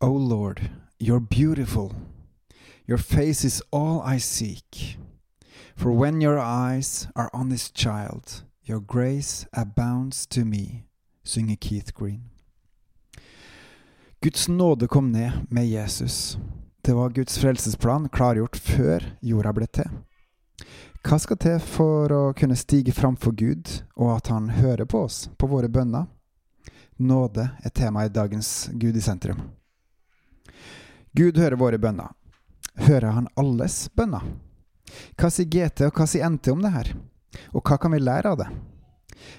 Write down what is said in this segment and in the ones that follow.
O Lord, you're beautiful. Your face is all I seek. For when your eyes are on this child, your grace abounds to me, synger Keith Green. Guds nåde kom ned med Jesus. Det var Guds frelsesplan klargjort før jorda ble til. Hva skal til for å kunne stige framfor Gud, og at Han hører på oss, på våre bønner? Nåde er tema i dagens Gud i sentrum. Gud hører våre bønner. Hører Han alles bønner? Hva sier GT og hva sier NT om det her? Og hva kan vi lære av det?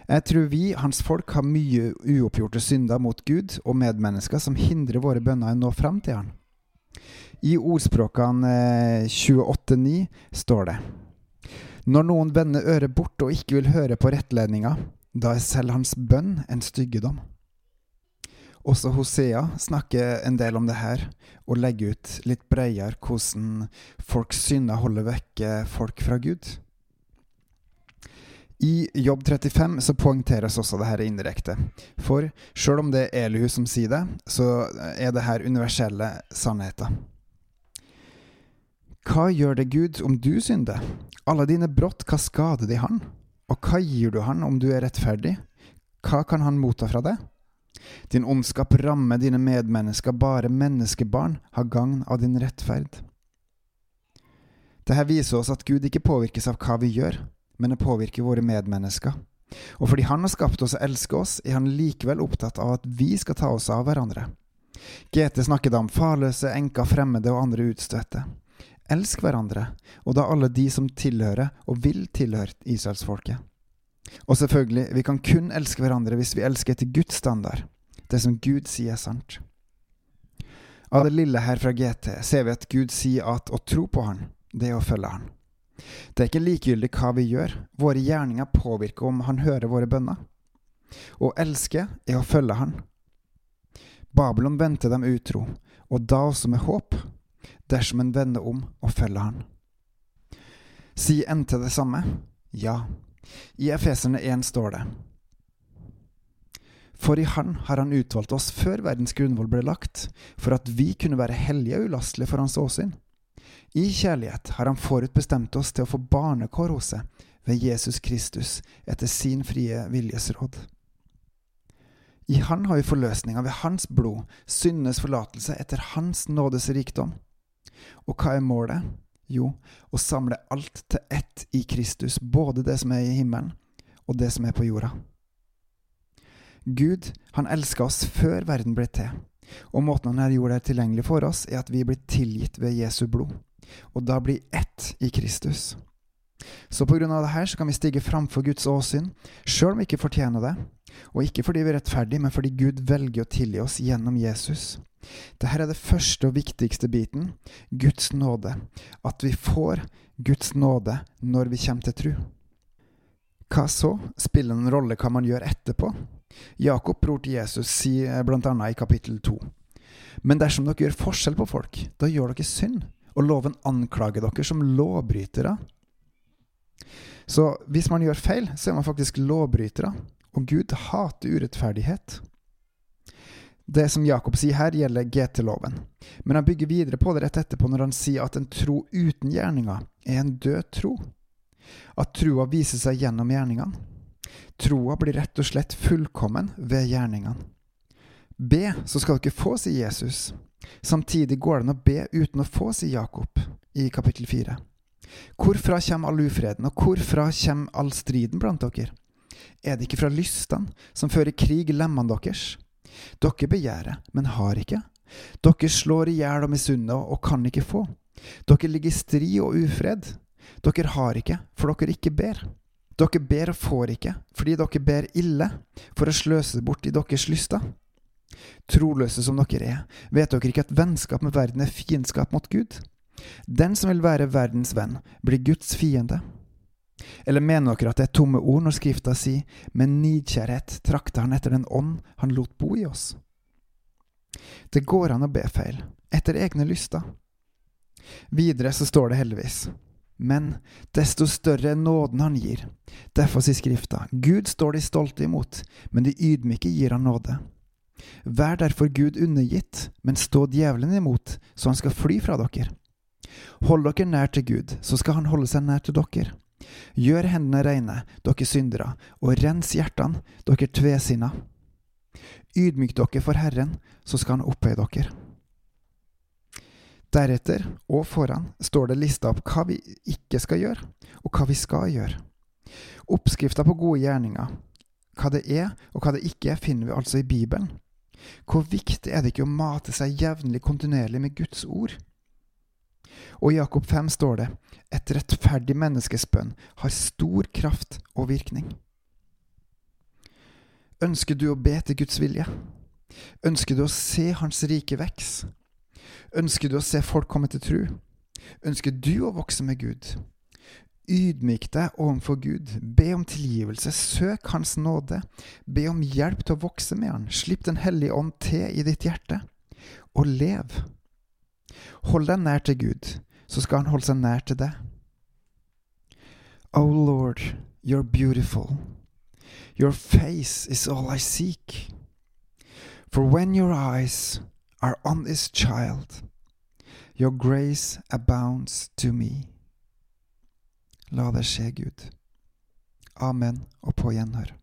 Jeg tror vi, hans folk, har mye uoppgjorte synder mot Gud og medmennesker som hindrer våre bønner i å nå fram til Han. I ordspråkene 28.9 står det Når noen vender øret bort og ikke vil høre på rettledninga, da er selv hans bønn en styggedom. Også Hosea snakker en del om det her, og legger ut litt bredere hvordan folks synder holder vekke folk fra Gud. I Jobb 35 så poengteres også det her indirekte. For sjøl om det er Elihu som sier det, så er det her universelle sannheter. Hva gjør det Gud om du synder? Alle dine brott, hva skader de han? Og hva gir du han om du er rettferdig? Hva kan han motta fra det? Din ondskap rammer dine medmennesker, bare menneskebarn har gagn av din rettferd. Dette viser oss at Gud ikke påvirkes av hva vi gjør, men det påvirker våre medmennesker. Og fordi Han har skapt oss og elsker oss, er Han likevel opptatt av at vi skal ta oss av hverandre. GT snakket om farløse, enker, fremmede og andre utstøtte. Elsk hverandre, og da alle de som tilhører og vil tilhøre israelsfolket. Og selvfølgelig, vi kan kun elske hverandre hvis vi elsker etter Guds standard, det som Gud sier er sant. Av det lille her fra GT ser vi at Gud sier at å tro på Han, det er å følge Han. Det er ikke likegyldig hva vi gjør, våre gjerninger påvirker om Han hører våre bønner. Å elske er å følge Han. Babylon vendte dem utro, og da også med håp, dersom en vender om og følger Han. Sier NT det samme? Ja. I Efeserne 1 står det For i Han har Han utvalgt oss før verdens grunnvoll ble lagt, for at vi kunne være hellige og ulastelige for Hans åsyn. I kjærlighet har Han forutbestemt oss til å få barnekår hos seg ved Jesus Kristus etter sin frie viljes råd. I Han har vi forløsninga ved Hans blod, syndenes forlatelse etter Hans nådes rikdom. Og hva er målet? Jo, å samle alt til ett i Kristus, både det som er i himmelen, og det som er på jorda. Gud, han elska oss før verden ble til, og måten han her gjorde det tilgjengelig for oss, er at vi blir tilgitt ved Jesu blod, og da blir ett i Kristus. Så på grunn av det her så kan vi stige framfor Guds åsyn, sjøl om vi ikke fortjener det, og ikke fordi vi er rettferdige, men fordi Gud velger å tilgi oss gjennom Jesus. Dette er det første og viktigste biten Guds nåde. At vi får Guds nåde når vi kommer til tru. Hva så? Spiller en rolle hva man gjør etterpå? Jakob, bror til Jesus, sier bl.a. i kapittel 2. Men dersom dere gjør forskjell på folk, da gjør dere synd, og loven anklager dere som lovbrytere. Så hvis man gjør feil, så er man faktisk lovbrytere, og Gud hater urettferdighet. Det som Jakob sier her, gjelder GT-loven, men han bygger videre på det rett etterpå når han sier at en tro uten gjerninger er en død tro. At troa viser seg gjennom gjerningene. Troa blir rett og slett fullkommen ved gjerningene. Be, så skal dere få, sier Jesus. Samtidig går det an å be uten å få, sier Jakob i kapittel fire. Hvorfra kommer all ufreden, og hvorfra kommer all striden blant dere? Er det ikke fra lystene som fører krig i lemmene deres? Dere begjærer, men har ikke. Dere slår i hjel og misunner og kan ikke få. Dere ligger i strid og ufred. Dere har ikke, for dere ikke ber. Dere ber og får ikke, fordi dere ber ille, for å sløse bort i deres lyster. Troløse som dere er, vet dere ikke at vennskap med verden er fiendskap mot Gud? Den som vil være verdens venn, blir Guds fiende. Eller mener dere at det er tomme ord når Skrifta sier med nidkjærhet trakter han etter den ånd han lot bo i oss? Det går an å be feil, etter egne lyster. Videre så står det heldigvis. Men desto større er nåden han gir. Derfor sier Skrifta, Gud står de stolte imot, men de ydmyke gir han nåde. Vær derfor Gud undergitt, men stå djevelen imot, så han skal fly fra dere. Hold dere nær til Gud, så skal han holde seg nær til dere. Gjør hendene reine, dere syndere, og rens hjertene, dere tvesinna. Ydmyk dere for Herren, så skal han opphøye dere. Deretter, og foran, står det lista opp hva vi ikke skal gjøre, og hva vi skal gjøre. Oppskrifta på gode gjerninger, hva det er og hva det ikke er, finner vi altså i Bibelen. Hvor viktig er det ikke å mate seg jevnlig kontinuerlig med Guds ord? Og i Jakob 5 står det et rettferdig menneskes bønn har stor kraft og virkning. Ønsker du å be til Guds vilje? Ønsker du å se Hans rike vekst? Ønsker du å se folk komme til tru? Ønsker du å vokse med Gud? Ydmyk deg overfor Gud, be om tilgivelse, søk Hans nåde, be om hjelp til å vokse med Han, slipp Den hellige ånd til i ditt hjerte, og lev. Hold deg nær til Gud, så skal Han holde seg nær til deg. Oh Lord, you're beautiful. Your face is all I seek. For when your eyes are on this child, your grace abounds to me. La det skje, Gud. Amen og på gjenhør.